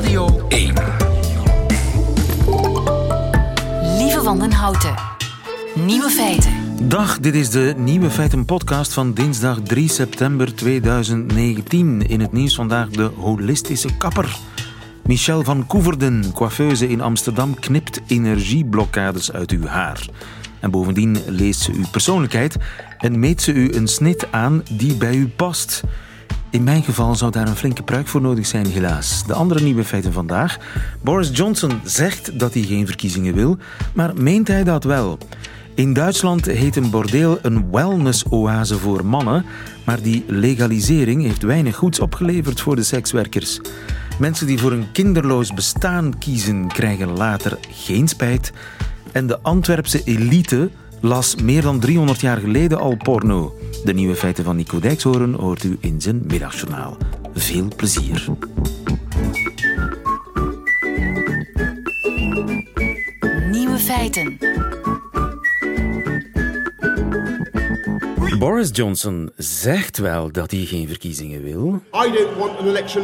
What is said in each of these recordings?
Radio 1. Lieve Wandenhouten. Nieuwe feiten. Dag, dit is de Nieuwe Feiten podcast van dinsdag 3 september 2019. In het nieuws vandaag de holistische kapper. Michel van Koeverden, coiffeuse in Amsterdam, knipt energieblokkades uit uw haar. En bovendien leest ze uw persoonlijkheid en meet ze u een snit aan die bij u past. In mijn geval zou daar een flinke pruik voor nodig zijn, helaas. De andere nieuwe feiten vandaag. Boris Johnson zegt dat hij geen verkiezingen wil, maar meent hij dat wel? In Duitsland heet een bordeel een wellness-oase voor mannen, maar die legalisering heeft weinig goeds opgeleverd voor de sekswerkers. Mensen die voor een kinderloos bestaan kiezen, krijgen later geen spijt. En de Antwerpse elite las meer dan 300 jaar geleden al porno. De nieuwe feiten van Nico Dijkshoorn hoort u in zijn middagjournaal. Veel plezier. Nieuwe feiten. Boris Johnson zegt wel dat hij geen verkiezingen wil. I don't want an election.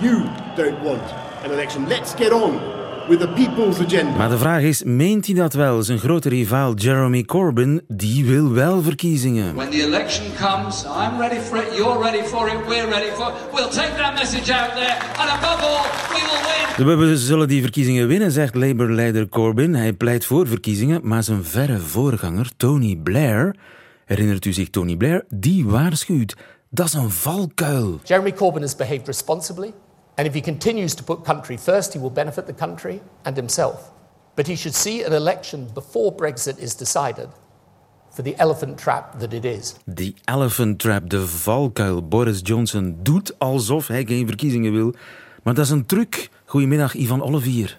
You don't want an election. Let's get on with the people's agenda. Maar de vraag is, meent hij dat wel? Zijn grote rivaal Jeremy Corbyn, die wil wel verkiezingen. When the election comes, I'm ready for it, you're ready for it, we're ready for it. We'll take that message out there, and above all, we will win. We zullen die verkiezingen winnen, zegt Labour-leider Corbyn. Hij pleit voor verkiezingen, maar zijn verre voorganger Tony Blair, herinnert u zich Tony Blair, die waarschuwt. Dat is een valkuil. Jeremy Corbyn has behaved responsibly, and if he continues to put country first, he will benefit the country and himself. But he should see an election before Brexit is decided for the elephant trap that it is. Die elephant trap, de valkuil. Boris Johnson doet alsof hij geen verkiezingen wil. Maar dat is een truc. Goedemiddag, Ivan Olivier.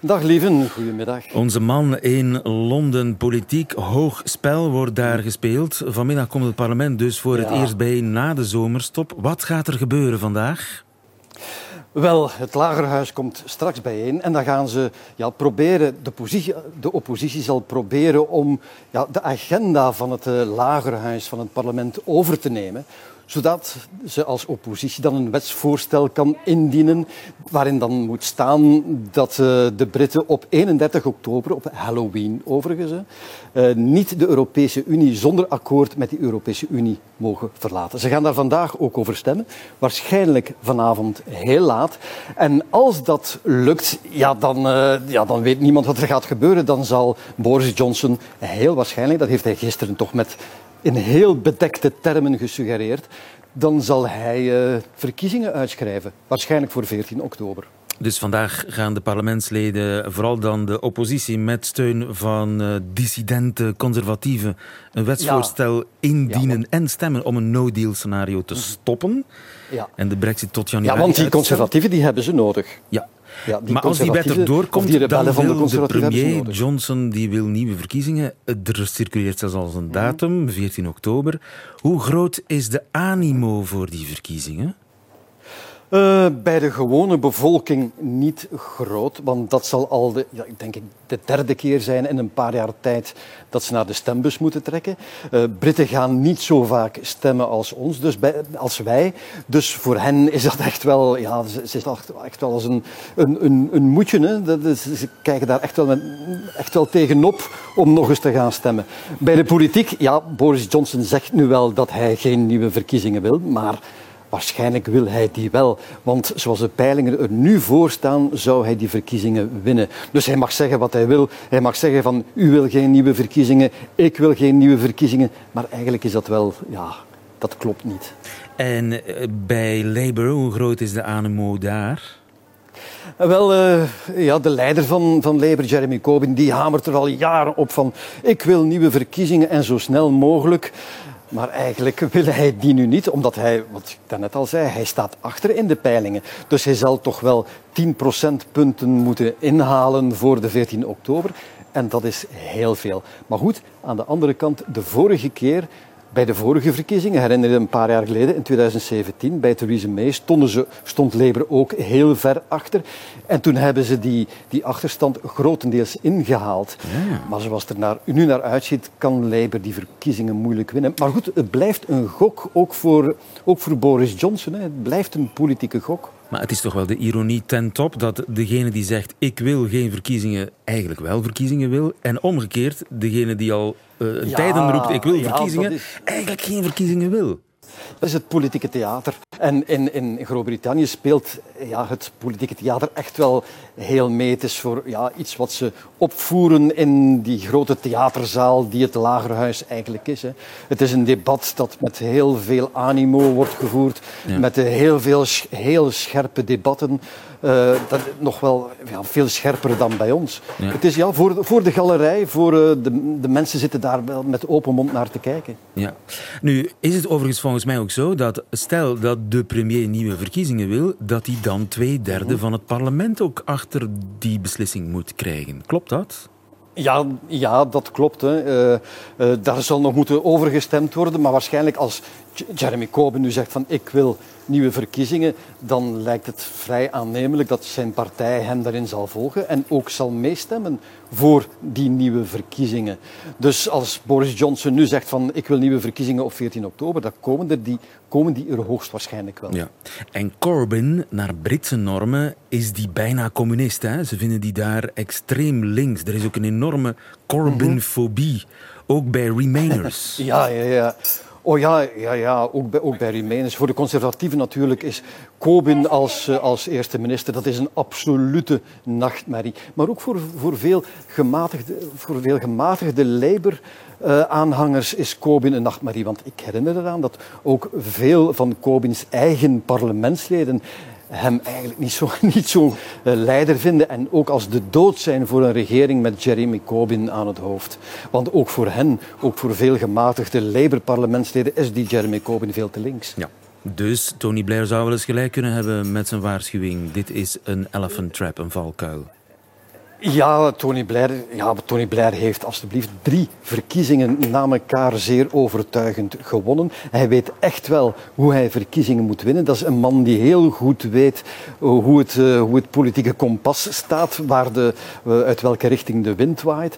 Dag lieven, goedemiddag. Onze man in Londen, politiek hoog spel wordt daar gespeeld. Vanmiddag komt het parlement dus voor het eerst bij na de zomerstop. Wat gaat er gebeuren vandaag? Wel, het Lagerhuis komt straks bijeen en dan gaan ze ja, proberen, de, positie, de oppositie zal proberen om ja, de agenda van het eh, Lagerhuis, van het parlement, over te nemen zodat ze als oppositie dan een wetsvoorstel kan indienen waarin dan moet staan dat eh, de Britten op 31 oktober, op Halloween overigens, eh, niet de Europese Unie zonder akkoord met die Europese Unie mogen verlaten. Ze gaan daar vandaag ook over stemmen, waarschijnlijk vanavond heel laat. En als dat lukt, ja, dan, eh, ja, dan weet niemand wat er gaat gebeuren. Dan zal Boris Johnson heel waarschijnlijk, dat heeft hij gisteren toch met in heel bedekte termen gesuggereerd, dan zal hij eh, verkiezingen uitschrijven. Waarschijnlijk voor 14 oktober. Dus vandaag gaan de parlementsleden, vooral dan de oppositie met steun van eh, dissidente conservatieven, een wetsvoorstel indienen en stemmen om een no-deal scenario te stoppen. Ja. En de brexit tot januari Ja, want die conservatieven die hebben ze nodig. Ja. Ja, maar als die wet conservatieven, erdoor of die komt, dan de wil de ze premier. Johnson die wil nieuwe verkiezingen. Er circuleert zelfs al een datum, 14 oktober. Hoe groot is de animo voor die verkiezingen? Eh, bij de gewone bevolking niet groot, want dat zal al de, ja, denk ik, de derde keer zijn in een paar jaar tijd dat ze naar de stembus moeten trekken. Eh, Britten gaan niet zo vaak stemmen als ons, dus bij, als wij. Dus voor hen is dat echt wel, ja, ze, ze echt, wel als een, een, een, een moedje. Hè. Dat is, ze kijken daar echt wel, echt wel tegenop om nog eens te gaan stemmen. Bij de politiek, ja, Boris Johnson zegt nu wel dat hij geen nieuwe verkiezingen wil, maar Waarschijnlijk wil hij die wel, want zoals de peilingen er nu voor staan, zou hij die verkiezingen winnen. Dus hij mag zeggen wat hij wil. Hij mag zeggen van, u wil geen nieuwe verkiezingen, ik wil geen nieuwe verkiezingen. Maar eigenlijk is dat wel, ja, dat klopt niet. En eh, bij Labour, hoe groot is de animo daar? Eh, Wel, eh, ja, de leider van, van Labour, Jeremy Corbyn, die hamert er al jaren op van ik wil nieuwe verkiezingen en zo snel mogelijk. Maar eigenlijk wil hij die nu niet, omdat hij, wat ik daarnet al zei, hij staat achter in de peilingen. Dus hij zal toch wel 10 procentpunten moeten inhalen voor de 14 oktober. En dat is heel veel. Maar goed, aan de andere kant, de vorige keer bij de vorige verkiezingen, herinner je een paar jaar geleden, in 2017, bij Theresa May, stonden ze, stond Labour ook heel ver achter. En toen hebben ze die, die achterstand grotendeels ingehaald. Maar zoals het er naar, nu naar uitziet, kan Labour die verkiezingen moeilijk winnen. Maar goed, het blijft een gok, ook voor, ook voor Boris Johnson. Hè. Het blijft een politieke gok. Maar het is toch wel de ironie ten top dat degene die zegt ik wil geen verkiezingen eigenlijk wel verkiezingen wil. En omgekeerd, degene die al uh, Ja, tijden roept ik wil ja, verkiezingen, is- eigenlijk geen verkiezingen wil. Dat is het politieke theater. En in, in Groot-Brittannië speelt ja, het politieke theater echt wel heel mee. Het is voor ja, iets wat ze opvoeren in die grote theaterzaal die het Lagerhuis eigenlijk is. Hè. Het is een debat dat met heel veel animo wordt gevoerd, Ja. met heel veel heel scherpe debatten. Eh, dat, nog wel ja, veel scherper dan bij ons. Ja. Het is ja, voor, de- voor de galerij, voor, eh, de, de mensen zitten daar wel met open mond naar te kijken. Ja. Nu is het overigens volgens mij ook zo dat stel dat de premier nieuwe verkiezingen wil, dat hij dan twee derde van het parlement ook achter die beslissing moet krijgen. Klopt dat? Ja, ja, dat klopt. Hè. Eh, daar zal nog moeten over gestemd worden. Maar waarschijnlijk als Jeremy Corbyn nu zegt van ik wil nieuwe verkiezingen, dan lijkt het vrij aannemelijk dat zijn partij hem daarin zal volgen en ook zal meestemmen voor die nieuwe verkiezingen. Dus als Boris Johnson nu zegt van ik wil nieuwe verkiezingen op 14 oktober, dan komen, er die, komen die er hoogstwaarschijnlijk wel. Ja. En Corbyn, naar Britse normen, is die bijna communist. Hè? Ze vinden die daar extreem links. Er is ook een enorme Corbynfobie, ook bij Remainers. Ja, ja, ja. Oh ja, ja, ja. Ook, bij, ook bij. Voor de conservatieven natuurlijk is Corbyn als, eh, als eerste minister, dat is een absolute nachtmerrie. Maar ook voor, voor, veel, gematigde, voor veel gematigde Labour-aanhangers is Corbyn een nachtmerrie. Want ik herinner eraan dat ook veel van Corbyns eigen parlementsleden hem eigenlijk niet zo'n niet zo, eh, leider vinden en ook als de dood zijn voor een regering met Jeremy Corbyn aan het hoofd. Want ook voor hen, ook voor veel gematigde Labour-parlementsleden, is die Jeremy Corbyn veel te links. Ja. Dus Tony Blair zou wel eens gelijk kunnen hebben met zijn waarschuwing. Dit is een elephant trap, een valkuil. Ja, Tony Blair, ja, Tony Blair heeft alstublieft drie verkiezingen na elkaar zeer overtuigend gewonnen. Hij weet echt wel hoe hij verkiezingen moet winnen. Dat is een man die heel goed weet eh, hoe het, eh, hoe het politieke kompas staat, waar de, eh, uit welke richting de wind waait.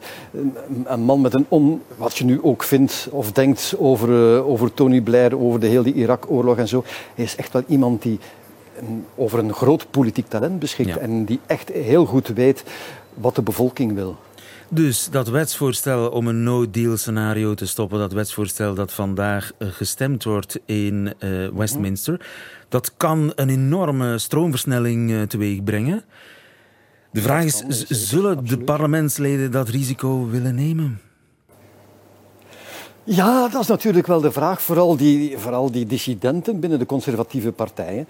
Een, man met een on, wat je nu ook vindt of denkt over, over Tony Blair, over de hele Irak-oorlog en zo. Hij is echt wel iemand die over een groot politiek talent beschikt Ja. en die echt heel goed weet wat de bevolking wil. Dus dat wetsvoorstel om een no-deal scenario te stoppen, dat wetsvoorstel dat vandaag eh, gestemd wordt in eh, Westminster, dat kan een enorme stroomversnelling eh, teweeg brengen. De vraag is, zullen de parlementsleden dat risico willen nemen? Ja, dat is natuurlijk wel de vraag. Vooral die, vooral die dissidenten binnen de conservatieve partijen.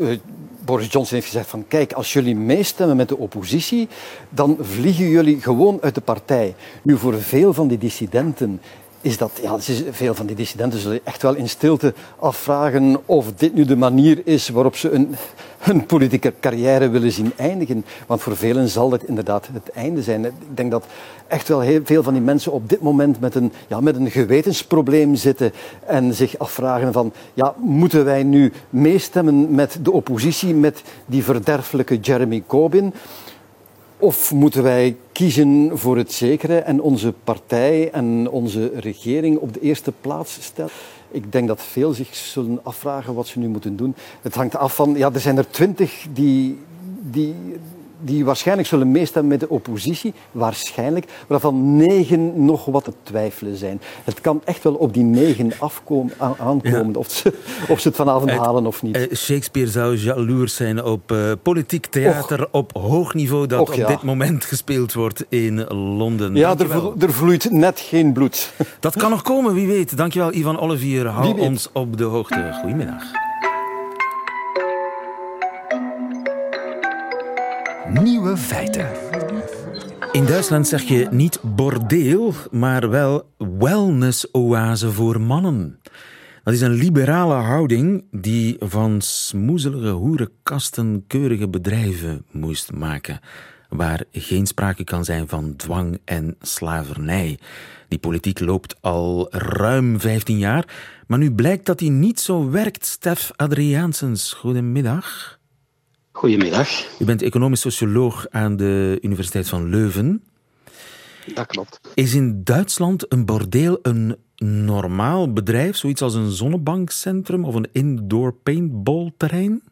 Eh, Boris Johnson heeft gezegd van kijk, als jullie meestemmen met de oppositie, dan vliegen jullie gewoon uit de partij. Nu, voor veel van die dissidenten is dat, ja, veel van die dissidenten zullen echt wel in stilte afvragen of dit nu de manier is waarop ze een, hun politieke carrière willen zien eindigen. Want voor velen zal dat inderdaad het einde zijn. Ik denk dat echt wel heel veel van die mensen op dit moment met een, ja, met een gewetensprobleem zitten en zich afvragen van, ja, moeten wij nu meestemmen met de oppositie, met die verderfelijke Jeremy Corbyn? Of moeten wij kiezen voor het zekere en onze partij en onze regering op de eerste plaats stellen? Ik denk dat veel zich zullen afvragen wat ze nu moeten doen. Het hangt af van, ja, er zijn er twintig die, die, die waarschijnlijk zullen meestemmen met de oppositie, waarschijnlijk, waarvan negen nog wat te twijfelen zijn. Het kan echt wel op die negen afkomen, aankomen, of, ze, of ze het vanavond halen of niet. Eh, Shakespeare zou jaloers zijn op eh, politiek theater op hoog niveau dat Och, ja. op dit moment gespeeld wordt in Londen. ja, er, vlo- er vloeit net geen bloed. Dat kan nog komen, wie weet. Dankjewel, Ivan Olivier. Hou ons op de hoogte. Goedemiddag. Nieuwe feiten. In Duitsland zeg je niet bordeel, maar wel wellness-oase voor mannen. Dat is een liberale houding die van smoezelige hoerenkasten keurige bedrijven moest maken. Waar geen sprake kan zijn van dwang en slavernij. Die politiek loopt al ruim 15 jaar, maar nu blijkt dat die niet zo werkt. Stef Adriaansens, goedemiddag. Goedemiddag, U bent economisch socioloog aan de Universiteit van Leuven. dat klopt. Is in Duitsland een bordeel een normaal bedrijf, zoiets als een zonnebankcentrum of een indoor paintballterrein?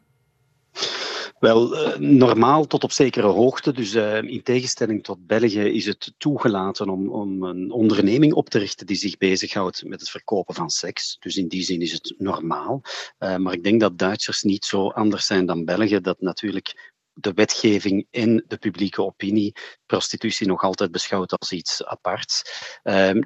Wel, uh, normaal tot op zekere hoogte. Dus uh, in tegenstelling tot België is het toegelaten om, om een onderneming op te richten die zich bezighoudt met het verkopen van seks. Dus in die zin is het normaal. Uh, maar ik denk dat Duitsers niet zo anders zijn dan België, dat natuurlijk de wetgeving en de publieke opinie prostitutie nog altijd beschouwt als iets aparts.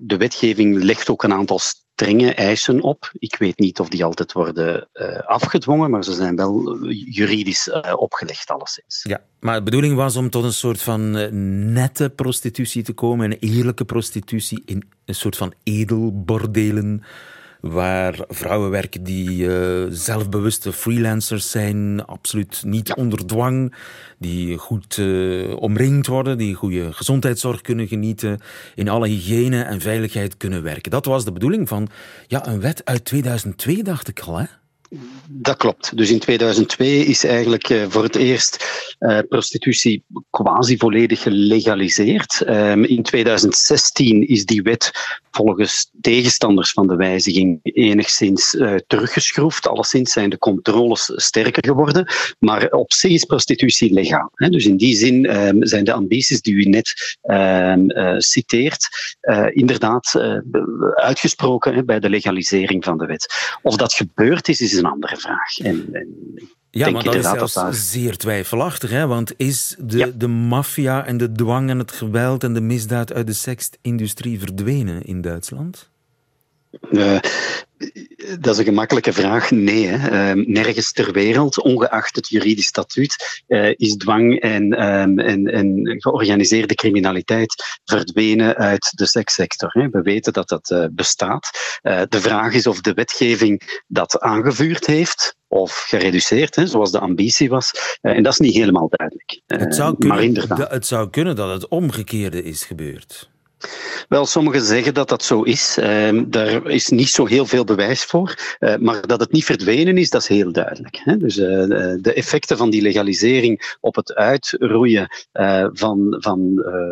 de wetgeving legt ook een aantal strenge eisen op. Ik weet niet of die altijd worden uh, afgedwongen, maar ze zijn wel juridisch uh, opgelegd, alleszins. Ja, maar de bedoeling was om tot een soort van uh, nette prostitutie te komen, een eerlijke prostitutie in een soort van edelbordelen waar vrouwen werken die uh, zelfbewuste freelancers zijn, absoluut niet ja. onder dwang, die goed uh, omringd worden, die goede gezondheidszorg kunnen genieten, in alle hygiëne en veiligheid kunnen werken. Dat was de bedoeling van ja, een wet uit 2002, dacht ik al, hè? Dat klopt. Dus in 2002 is eigenlijk uh, voor het eerst uh, prostitutie quasi volledig gelegaliseerd. Um, in 2016 is die wet volgens tegenstanders van de wijziging enigszins uh, teruggeschroefd. Alleszins zijn de controles sterker geworden. Maar op zich is prostitutie legaal. Dus in die zin um, zijn de ambities die u net um, citeert inderdaad uitgesproken bij de legalisering van de wet. Of dat gebeurd is, is een andere vraag. En, en ja, maar dat is zelfs zeer twijfelachtig, hè? want is de, ja. de maffia en de dwang en het geweld en de misdaad uit de seksindustrie verdwenen in Duitsland? Uh, dat is een gemakkelijke vraag. Nee, hè. Uh, nergens ter wereld, ongeacht het juridisch statuut, uh, is dwang en, um, en, en, georganiseerde criminaliteit verdwenen uit de sekssector. Hè. We weten dat dat uh, bestaat. de vraag is of de wetgeving dat aangevuurd heeft of gereduceerd, hè, zoals de ambitie was. en dat is niet helemaal duidelijk. Het zou, kunnen, maar het zou kunnen dat het omgekeerde is gebeurd. Wel, sommigen zeggen dat dat zo is. Uh, daar is niet zo heel veel bewijs voor. Uh, maar dat het niet verdwenen is, dat is heel duidelijk. Hè? Dus uh, de effecten van die legalisering op het uitroeien van, van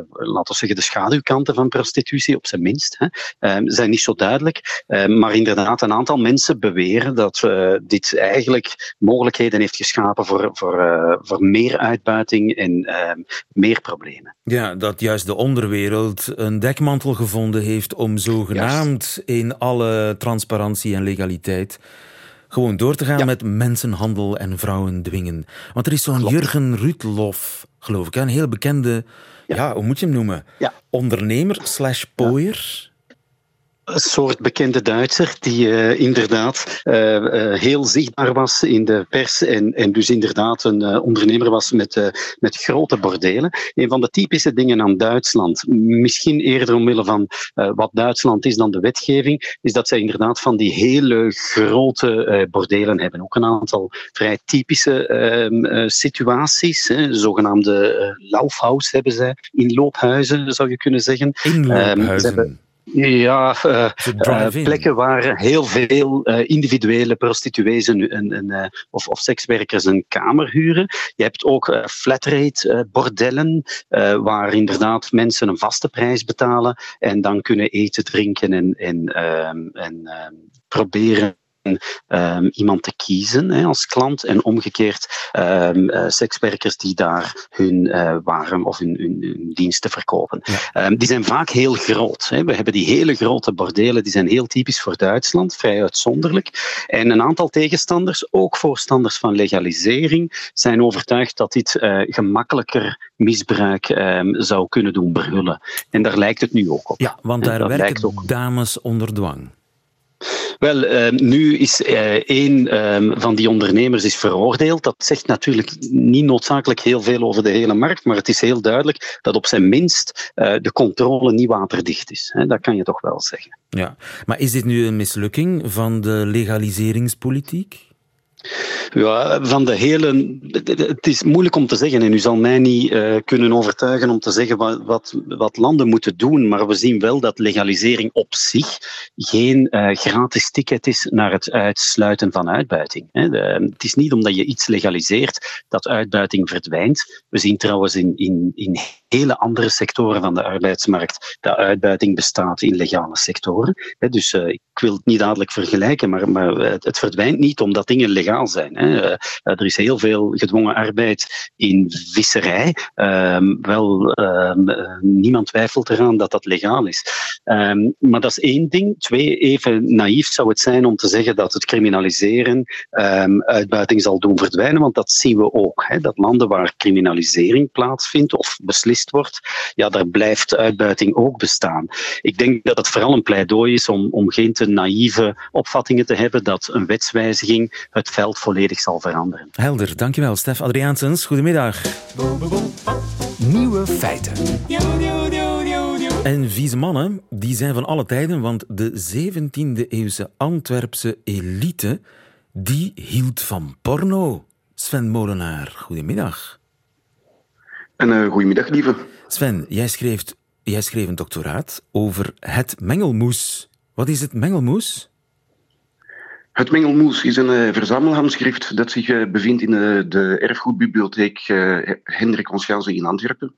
laten we zeggen, de schaduwkanten van prostitutie, op zijn minst, hè, ehm, zijn niet zo duidelijk. Ehm, maar inderdaad, een aantal mensen beweren dat dit eigenlijk mogelijkheden heeft geschapen voor, voor, voor meer uitbuiting en meer problemen. Ja, dat juist de onderwereld een dekmantel gevonden heeft om zogenaamd in alle transparantie en legaliteit gewoon door te gaan ja. met mensenhandel en vrouwen dwingen. Want er is zo'n Jurgen Rutloff, geloof ik, een heel bekende, ja. ja. hoe moet je hem noemen? Ondernemer slash pooier soort bekende Duitser die uh, inderdaad uh, uh, heel zichtbaar was in de pers en, en dus inderdaad een ondernemer was met, met grote bordelen. Een van de typische dingen aan Duitsland, misschien eerder omwille van wat Duitsland is dan de wetgeving, is dat zij inderdaad van die hele grote bordelen hebben. Ook een aantal vrij typische ehm, situaties, hè, zogenaamde laufhaus hebben zij, inloophuizen zou je kunnen zeggen. Inloophuizen. Um, ja, uh, uh, plekken waar heel veel uh, individuele prostituees en, of, of, sekswerkers een kamer huren. Je hebt ook flatrate bordellen, waar inderdaad mensen een vaste prijs betalen en dan kunnen eten, drinken en, en, ehm, en ehm, proberen um, iemand te kiezen hè, als klant en omgekeerd um, uh, sekswerkers die daar hun uh, waren of hun, hun, hun, diensten verkopen. Ja. Um, die zijn vaak heel groot. Hè. We hebben die hele grote bordelen, die zijn heel typisch voor Duitsland, vrij uitzonderlijk. En een aantal tegenstanders, ook voorstanders van legalisering, zijn overtuigd dat dit uh, gemakkelijker misbruik zou kunnen doen brullen. En daar lijkt het nu ook op. Ja, want daar werken ook... dames onder dwang. Wel, uh, nu is uh, één uh, van die ondernemers is veroordeeld. Dat zegt natuurlijk niet noodzakelijk heel veel over de hele markt, maar het is heel duidelijk dat op zijn minst eh, de controle niet waterdicht is. Dat kan je toch wel zeggen. Ja, maar is dit nu een mislukking van de legaliseringspolitiek? Ja, van de hele. Het is moeilijk om te zeggen en u zal mij niet uh, kunnen overtuigen om te zeggen wat, wat, wat, landen moeten doen, maar we zien wel dat legalisering op zich geen uh, gratis ticket is naar het uitsluiten van uitbuiting. Hè. Het is niet omdat je iets legaliseert dat uitbuiting verdwijnt. We zien trouwens in, in, in hele andere sectoren van de arbeidsmarkt dat uitbuiting bestaat in legale sectoren. Dus ik wil het niet dadelijk vergelijken, maar, maar het verdwijnt niet omdat dingen legaal zijn. Er is heel veel gedwongen arbeid in visserij. Ehm, wel, ehm, niemand twijfelt eraan dat dat legaal is. Ehm, maar dat is één ding. Twee, even naïef zou het zijn om te zeggen dat het criminaliseren uitbuiting zal doen verdwijnen, want dat zien we ook. Dat landen waar criminalisering plaatsvindt of beslist wordt, ja, daar blijft uitbuiting ook bestaan. Ik denk dat het vooral een pleidooi is om, om geen te naïeve opvattingen te hebben dat een wetswijziging het veld volledig zal veranderen. Helder, dankjewel. Stef Adriaansens, goedemiddag. Nieuwe feiten. En vieze mannen, die zijn van alle tijden, want de 17e eeuwse Antwerpse elite, die hield van porno. Sven Molenaar, goedemiddag. En uh, goedemiddag, lieve. Sven, jij schreef, jij schreef een doctoraat over het mengelmoes. Wat is het mengelmoes? Het Mengelmoes is een uh, verzamelhandschrift dat zich uh, bevindt in uh, de erfgoedbibliotheek Hendrik Onschanze in Antwerpen.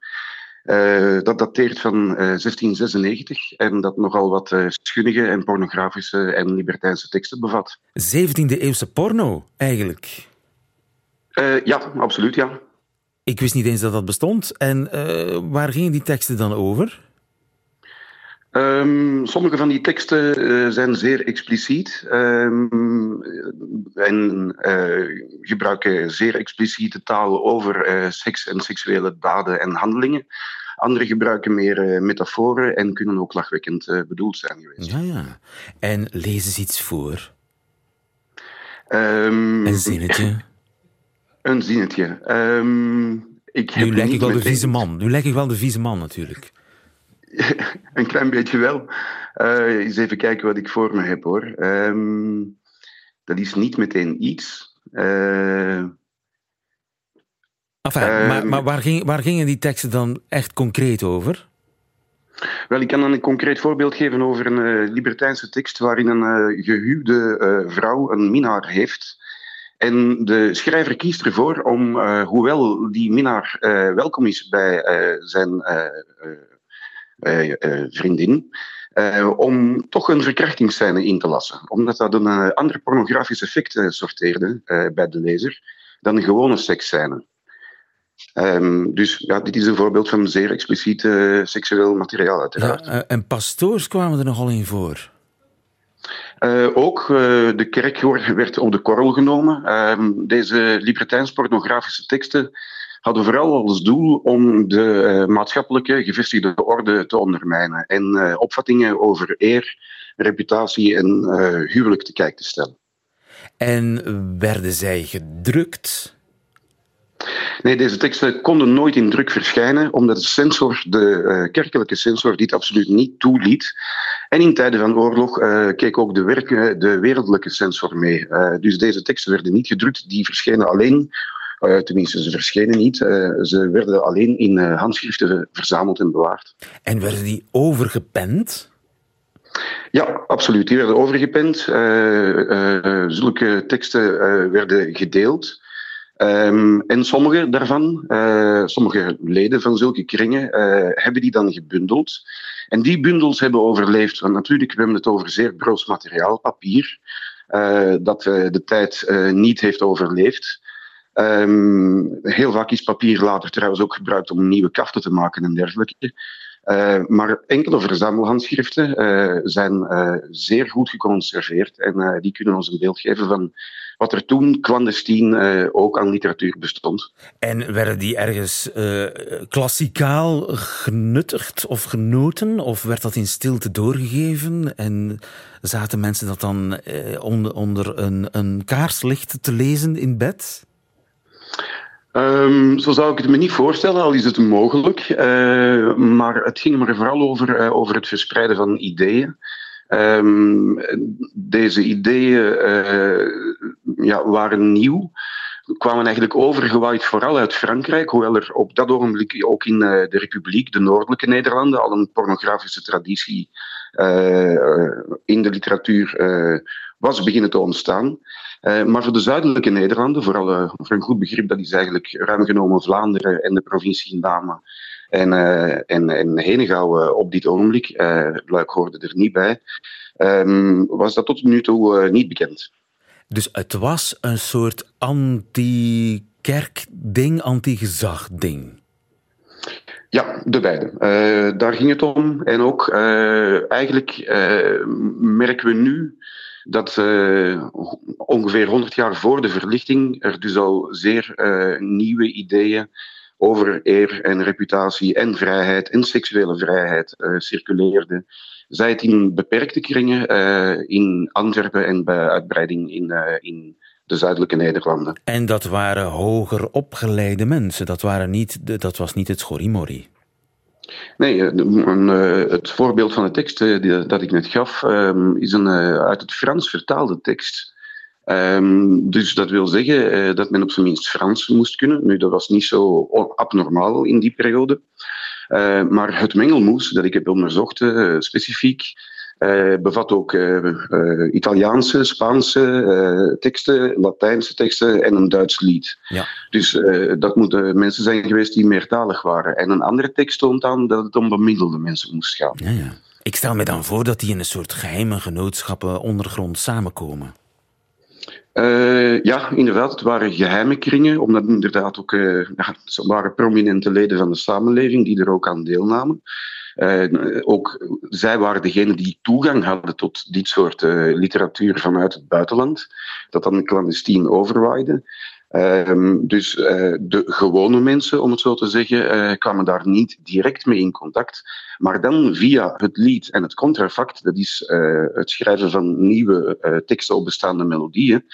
dat dateert van 1696 en dat nogal wat schunnige en pornografische en libertijnse teksten bevat. 17e eeuwse porno, eigenlijk? ja, absoluut, ja. Ik wist niet eens dat dat bestond. En waar gingen die teksten dan over? Um, sommige van die teksten uh, zijn zeer expliciet um, en uh, gebruiken zeer expliciete taal over uh, seks en seksuele daden en handelingen. Andere gebruiken meer metaforen en kunnen ook lachwekkend bedoeld zijn geweest. Ja, ja. En lees eens iets voor. Um, een zinnetje. Een zinnetje. ik nu lijk ik wel de vieze man. Nu lijk ik wel de vieze man natuurlijk. een klein beetje wel. Uh, eens even kijken wat ik voor me heb hoor. Ehm, dat is niet meteen iets. Uh, enfin, maar, ehm, maar waar, ging, waar gingen die teksten dan echt concreet over? Wel, ik kan dan een concreet voorbeeld geven over een uh, libertijnse tekst waarin een uh, gehuwde vrouw een minnaar heeft. En de schrijver kiest ervoor om, hoewel die minnaar welkom is bij zijn eh, eh, vriendin. Om toch een verkrachtingsscène in te lassen. Omdat dat een ander pornografisch effect sorteerde bij de lezer dan een gewone seksscène. Um, dus ja, dit is een voorbeeld van zeer expliciet seksueel materiaal, uiteraard. Ja, en pastoors kwamen er nogal in voor. Ook de kerk werd op de korrel genomen. Ehm, deze libertijns pornografische teksten hadden vooral als doel om de uh, maatschappelijke gevestigde orde te ondermijnen en uh, opvattingen over eer, reputatie en uh, huwelijk te kijk te stellen. En werden zij gedrukt? Nee, deze teksten konden nooit in druk verschijnen, omdat de censor, de kerkelijke censor, dit absoluut niet toeliet. En in tijden van oorlog keek ook de, werk, de wereldlijke censor mee. dus deze teksten werden niet gedrukt, die verschenen alleen uh, tenminste, ze verschenen niet. Uh, ze werden alleen in uh, handschriften verzameld en bewaard. En werden die overgepend? Ja, absoluut. Die werden overgepend. zulke teksten werden gedeeld. Um, en sommige daarvan, sommige leden van zulke kringen, hebben die dan gebundeld. En die bundels hebben overleefd. Want natuurlijk, we het over zeer broos materiaal, papier, dat de tijd niet heeft overleefd. Um, heel vaak is papier later trouwens ook gebruikt om nieuwe kaften te maken en dergelijke. Maar enkele verzamelhandschriften zijn zeer goed geconserveerd en die kunnen ons een beeld geven van wat er toen clandestien ook aan literatuur bestond. En werden die ergens klassikaal genuttigd of genoten? Of werd dat in stilte doorgegeven? En zaten mensen dat dan onder, onder een, een kaarslicht te lezen in bed? Um, zo zou ik het me niet voorstellen, al is het mogelijk. Uh, maar het ging er vooral over, uh, over het verspreiden van ideeën. Um, deze ideeën uh, ja, waren nieuw. kwamen eigenlijk overgewaaid vooral uit Frankrijk, hoewel er op dat ogenblik ook in de Republiek, de noordelijke Nederlanden, al een pornografische traditie in de literatuur was beginnen te ontstaan. maar voor de zuidelijke Nederlanden, vooral voor een goed begrip, dat is eigenlijk ruim genomen Vlaanderen en de provincie Namen en, en, en Henegouwen op dit ogenblik, Luik hoorde er niet bij, um, was dat tot nu toe niet bekend. Dus het was een soort anti-kerk-ding, anti-gezag-ding. Ja, de beide. Uh, daar ging het om. En ook uh, eigenlijk uh, merken we nu dat ongeveer 100 jaar voor de verlichting er dus al zeer nieuwe ideeën over eer en reputatie en vrijheid en seksuele vrijheid circuleerden zij het in beperkte kringen uh, in Antwerpen en bij uitbreiding in, uh, in de zuidelijke Nederlanden. En dat waren hoger opgeleide mensen, dat, waren niet, dat was niet het schorimori. Nee, eh, het voorbeeld van de tekst die, dat ik net gaf um, is een uit het Frans vertaalde tekst. Um, dus dat wil zeggen dat men op zijn minst Frans moest kunnen. Nu, dat was niet zo abnormaal in die periode. Uh, maar het mengelmoes dat ik heb onderzocht, uh, specifiek, bevat ook Italiaanse, Spaanse teksten, Latijnse teksten en een Duits lied. Ja. Dus dat moeten mensen zijn geweest die meertalig waren. En een andere tekst toont aan dat het om bemiddelde mensen moest gaan. Ja, ja. Ik stel me dan voor dat die in een soort geheime genootschappen ondergrond samenkomen. Uh, ja, inderdaad, het waren geheime kringen, omdat inderdaad ook uh, ja, waren prominente leden van de samenleving die er ook aan deelnamen. Uh, ook zij waren degene die toegang hadden tot dit soort literatuur vanuit het buitenland, dat dan clandestien overwaaide. Ehm, dus uh, de gewone mensen, om het zo te zeggen, uh, kwamen daar niet direct mee in contact. Maar dan via het lied en het contrafact, dat is uh, het schrijven van nieuwe teksten op bestaande melodieën,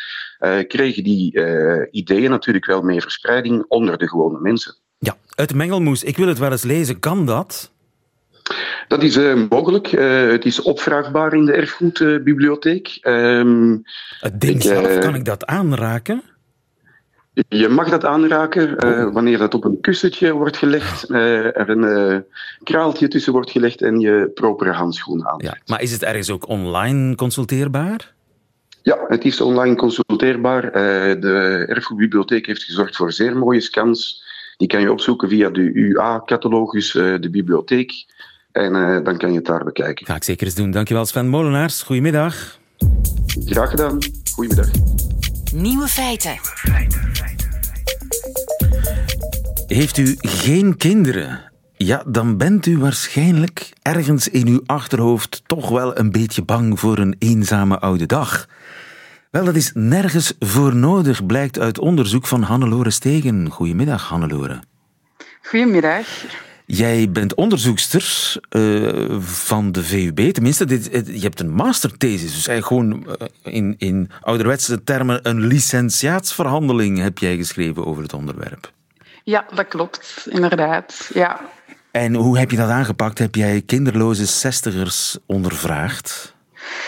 kregen die ideeën natuurlijk wel meer verspreiding onder de gewone mensen. Ja, het mengelmoes. Ik wil het wel eens lezen. Kan dat? Dat is uh, mogelijk. Uh, het is opvraagbaar in de erfgoedbibliotheek. Uh, het ding zelf, kan ik dat aanraken? Je mag dat aanraken uh, wanneer dat op een kussentje wordt gelegd, uh, er een uh, kraaltje tussen wordt gelegd en je propere handschoen aan. Ja, maar is het ergens ook online consulteerbaar? Ja, het is online consulteerbaar. de Erfgoedbibliotheek heeft gezorgd voor zeer mooie scans. Die kan je opzoeken via de UA-catalogus, de bibliotheek. En dan kan je het daar bekijken. Ga ik zeker eens doen. Dankjewel Sven Molenaars. Goedemiddag. Graag gedaan. Goedemiddag. Nieuwe feiten. Heeft u geen kinderen? Ja, dan bent u waarschijnlijk ergens in uw achterhoofd toch wel een beetje bang voor een eenzame oude dag. Wel, dat is nergens voor nodig, blijkt uit onderzoek van Hannelore Stegen. Goedemiddag, Hannelore. Goedemiddag. Jij bent onderzoekster uh, van de VUB. Tenminste, dit, je hebt een masterthesis. Dus eigenlijk gewoon uh, in, in ouderwetse termen een licentiaatsverhandeling heb jij geschreven over het onderwerp. Ja, dat klopt, inderdaad. Ja. En hoe heb je dat aangepakt? Heb jij kinderloze zestigers ondervraagd?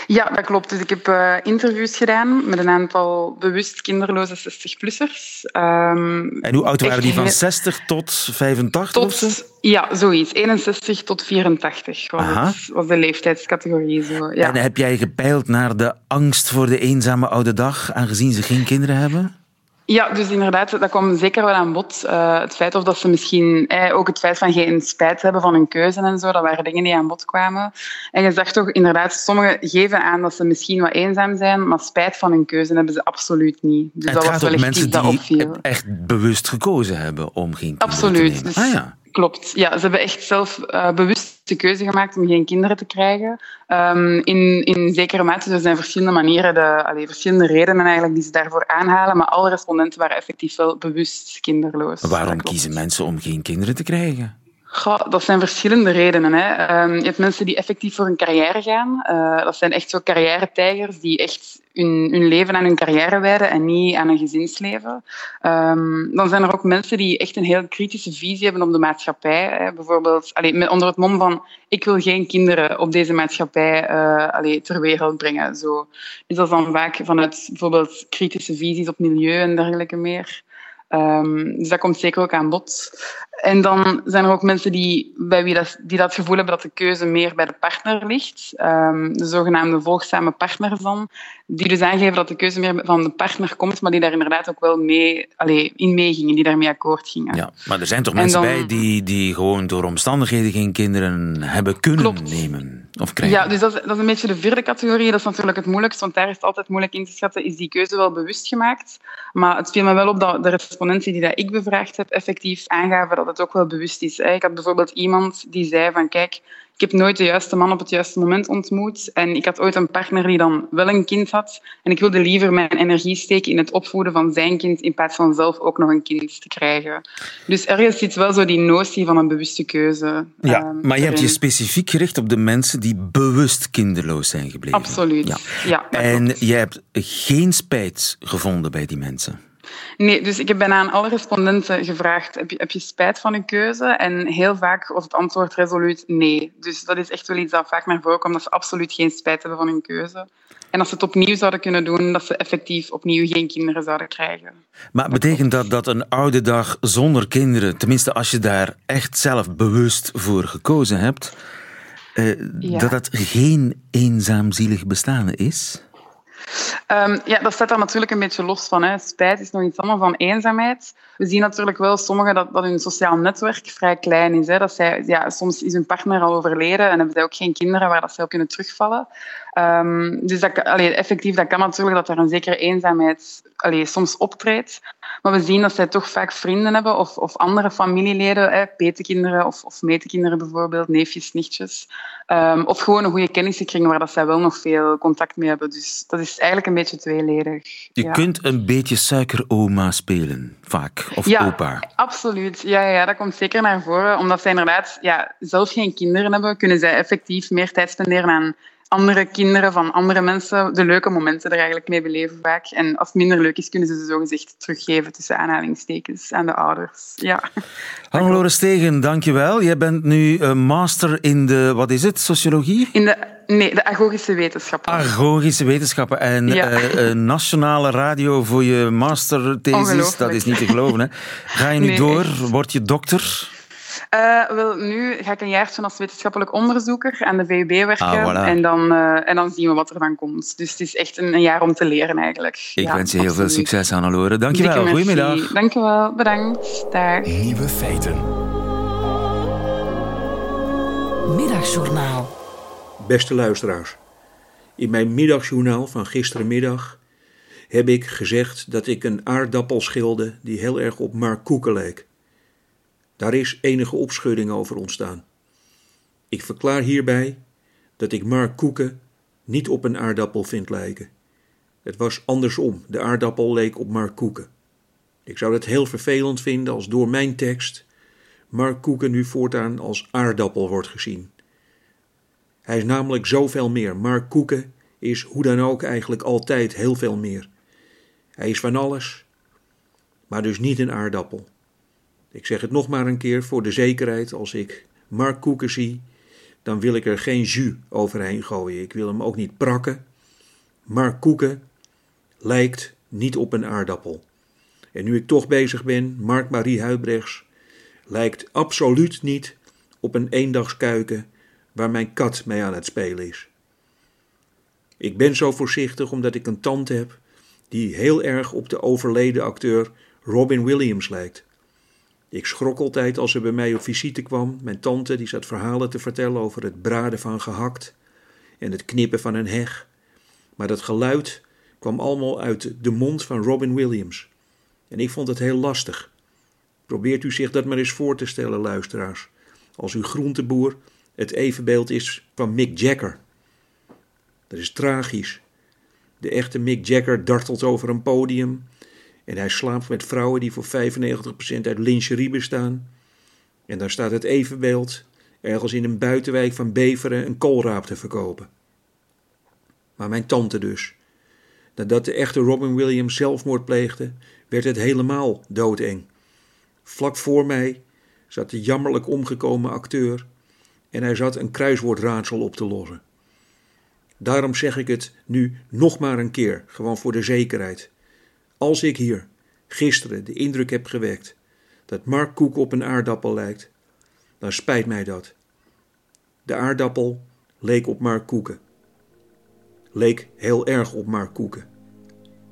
Ja, dat klopt. Dus ik heb uh, interviews gedaan met een aantal bewust kinderloze 60-plussers. Um, ehm, en hoe oud waren die? Van 60 tot 85? Tot, ja, zoiets. 61 tot 84 was, was de leeftijdscategorie. Zo. Ja. En heb jij gepeild naar de angst voor de eenzame oude dag, aangezien ze geen kinderen hebben? Ja, dus inderdaad, dat kwam zeker wel aan bod. Uh, het feit of dat ze misschien eh, ook het feit van geen spijt hebben van hun keuze en zo, dat waren dingen die aan bod kwamen. En je zag toch inderdaad, sommigen geven aan dat ze misschien wat eenzaam zijn, maar spijt van hun keuze hebben ze absoluut niet. Dus en dat was wel mensen die echt bewust gekozen hebben om geen kinderen absoluut. te nemen. Dus, ah, ja. Klopt. Ja, ze hebben echt zelf uh, bewust de keuze gemaakt om geen kinderen te krijgen. Um, in, in zekere mate, er zijn verschillende manieren, de, allee, verschillende redenen eigenlijk die ze daarvoor aanhalen, maar alle respondenten waren effectief wel bewust kinderloos. Waarom kiezen mensen om geen kinderen te krijgen? dat zijn verschillende redenen. Hè. Ehm, je hebt mensen die effectief voor hun carrière gaan. Uh, dat zijn echt zo carrière-tijgers die echt hun, leven aan hun carrière wijden en niet aan een gezinsleven. Um, dan zijn er ook mensen die echt een heel kritische visie hebben op de maatschappij. Hè. Bijvoorbeeld allee, onder het mom van ik wil geen kinderen op deze maatschappij uh, ter wereld brengen. Zo. Dus dat is dan vaak vanuit bijvoorbeeld kritische visies op milieu en dergelijke meer. Um, dus dat komt zeker ook aan bod. En dan zijn er ook mensen die, bij wie dat, die dat gevoel hebben dat de keuze meer bij de partner ligt. Um, de zogenaamde volgzame partners dan. Die dus aangeven dat de keuze meer van de partner komt, maar die daar inderdaad ook wel mee, allez, in meegingen, die daarmee akkoord gingen. Ja, maar er zijn toch mensen bij die, die gewoon door omstandigheden geen kinderen hebben kunnen nemen of krijgen? Ja, dus dat is, dat is een beetje de vierde categorie. Dat is natuurlijk het moeilijkst, want daar is het altijd moeilijk in te schatten. Is die keuze wel bewust gemaakt? Maar het viel me wel op dat de respondenten die dat ik bevraagd heb, effectief aangaven dat het ook wel bewust is. Ik had bijvoorbeeld iemand die zei van kijk, ik heb nooit de juiste man op het juiste moment ontmoet. En ik had ooit een partner die dan wel een kind had. En ik wilde liever mijn energie steken in het opvoeden van zijn kind in plaats van zelf ook nog een kind te krijgen. Dus ergens zit wel zo die notie van een bewuste keuze. Ja, ehm, maar je hebt je specifiek gericht op de mensen die bewust kinderloos zijn gebleven. Absoluut. Ja. ja en je hebt geen spijt gevonden bij die mensen. Nee, dus ik heb bijna aan alle respondenten gevraagd: heb je, heb je spijt van je keuze? En heel vaak was het antwoord resoluut nee. Dus dat is echt wel iets dat vaak naar voren komt, dat ze absoluut geen spijt hebben van hun keuze. En als ze het opnieuw zouden kunnen doen, dat ze effectief opnieuw geen kinderen zouden krijgen. Maar betekent dat dat een oude dag zonder kinderen, tenminste als je daar echt zelf bewust voor gekozen hebt, eh, dat dat geen eenzaam zielig bestaan is? Um, ja, dat staat daar natuurlijk een beetje los van. Hè. Spijt is nog iets anders dan eenzaamheid. We zien natuurlijk wel sommigen dat, dat hun sociaal netwerk vrij klein is. Hè. Dat zij, ja, soms is hun partner al overleden en hebben zij ook geen kinderen waar dat zij op kunnen terugvallen. Um, dus dat, allee, effectief, dat kan natuurlijk dat er een zekere eenzaamheid allee, soms optreedt. Maar we zien dat zij toch vaak vrienden hebben of, of andere familieleden, hè, petekinderen of, of metekinderen bijvoorbeeld, neefjes, nichtjes. Um, of gewoon een goede kennissenkring waar dat zij wel nog veel contact mee hebben. Dus dat is eigenlijk een beetje tweeledig. Je kunt een beetje suikeroma spelen, vaak, of ja, opa. absoluut. Ja, ja, dat komt zeker naar voren. Omdat zij inderdaad ja, zelf geen kinderen hebben, kunnen zij effectief meer tijd spenderen aan andere kinderen van andere mensen de leuke momenten er eigenlijk mee beleven vaak. En als het minder leuk is, kunnen ze ze zogezegd teruggeven tussen aanhalingstekens aan de ouders. Ja. Hannelore Stegen, dankjewel. Jij bent nu uh, master in de, wat is het, sociologie? In de, nee, de agogische wetenschappen. Agogische wetenschappen. En ja. uh, nationale radio voor je masterthesis, dat is niet te geloven. Hè. Ga je nu nee, door? Word je dokter? Uh, wel, nu ga ik een jaartje als wetenschappelijk onderzoeker aan de VUB werken. Ah, voilà. en, dan, uh, en dan zien we wat er van komt. Dus het is echt een, een jaar om te leren eigenlijk. Ik ja, wens je heel absoluut. veel succes, Annelore. Dankjewel. Goedemiddag. Dankjewel. Bedankt. Dag. Nieuwe feiten. Middagjournaal. Beste luisteraars. In mijn middagjournaal van gisterenmiddag heb ik gezegd dat ik een aardappel schilde die heel erg op Mark Koeken leek. Daar is enige opschudding over ontstaan. Ik verklaar hierbij dat ik Mark Koeken niet op een aardappel vind lijken. Het was andersom. De aardappel leek op Mark Koeken. Ik zou het heel vervelend vinden als door mijn tekst Mark Koeken nu voortaan als aardappel wordt gezien. Hij is namelijk zoveel meer. Mark Koeken is hoe dan ook eigenlijk altijd heel veel meer. Hij is van alles, maar dus niet een aardappel. Ik zeg het nog maar een keer voor de zekerheid. Als ik Mark Koeken zie, dan wil ik er geen jus overheen gooien. Ik wil hem ook niet prakken. Mark Koeken lijkt niet op een aardappel. En nu ik toch bezig ben, Mark-Marie Huibrechts lijkt absoluut niet op een eendagskuiken waar mijn kat mee aan het spelen is. Ik ben zo voorzichtig omdat ik een tante heb die heel erg op de overleden acteur Robin Williams lijkt. Ik schrok altijd als ze bij mij op visite kwam. Mijn tante die zat verhalen te vertellen over het braden van gehakt en het knippen van een heg. Maar dat geluid kwam allemaal uit de mond van Robin Williams. En ik vond het heel lastig. Probeert u zich dat maar eens voor te stellen, luisteraars. Als uw groenteboer het evenbeeld is van Mick Jagger. Dat is tragisch. De echte Mick Jagger dartelt over een podium en hij slaapt met vrouwen die voor 95% uit lingerie bestaan. En daar staat het evenbeeld, ergens in een buitenwijk van Beveren, een koolraap te verkopen. Maar mijn tante dus. Nadat de echte Robin Williams zelfmoord pleegde, werd het helemaal doodeng. Vlak voor mij zat de jammerlijk omgekomen acteur en hij zat een kruiswoordraadsel op te lossen. Daarom zeg ik het nu nog maar een keer, gewoon voor de zekerheid. Als ik hier gisteren de indruk heb gewekt dat Mark Koek op een aardappel lijkt, dan spijt mij dat. De aardappel leek op Mark Koeken. Leek heel erg op Mark Koeken.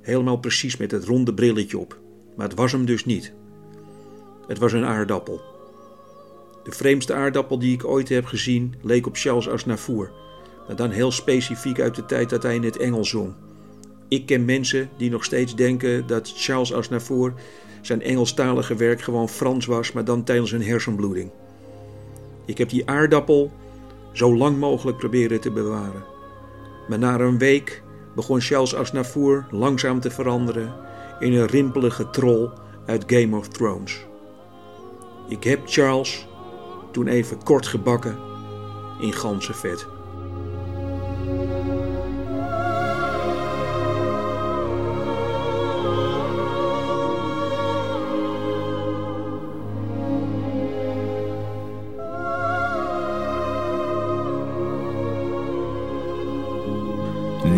Helemaal precies met het ronde brilletje op. Maar het was hem dus niet. Het was een aardappel. De vreemdste aardappel die ik ooit heb gezien leek op Charles Aznavour. Maar dan heel specifiek uit de tijd dat hij in het Engels zong. Ik ken mensen die nog steeds denken dat Charles Aznavour zijn Engelstalige werk gewoon Frans was, maar dan tijdens een hersenbloeding. Ik heb die aardappel zo lang mogelijk proberen te bewaren. Maar na een week begon Charles Aznavour langzaam te veranderen in een rimpelige troll uit Game of Thrones. Ik heb Charles toen even kort gebakken in ganzenvet.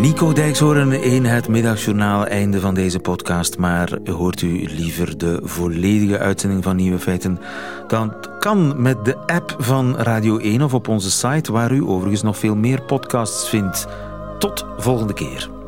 Nico Dijkshoorn in het middagjournaal, einde van deze podcast. Maar hoort u liever de volledige uitzending van Nieuwe Feiten? Dan kan met de app van Radio 1 of op onze site, waar u overigens nog veel meer podcasts vindt. Tot volgende keer.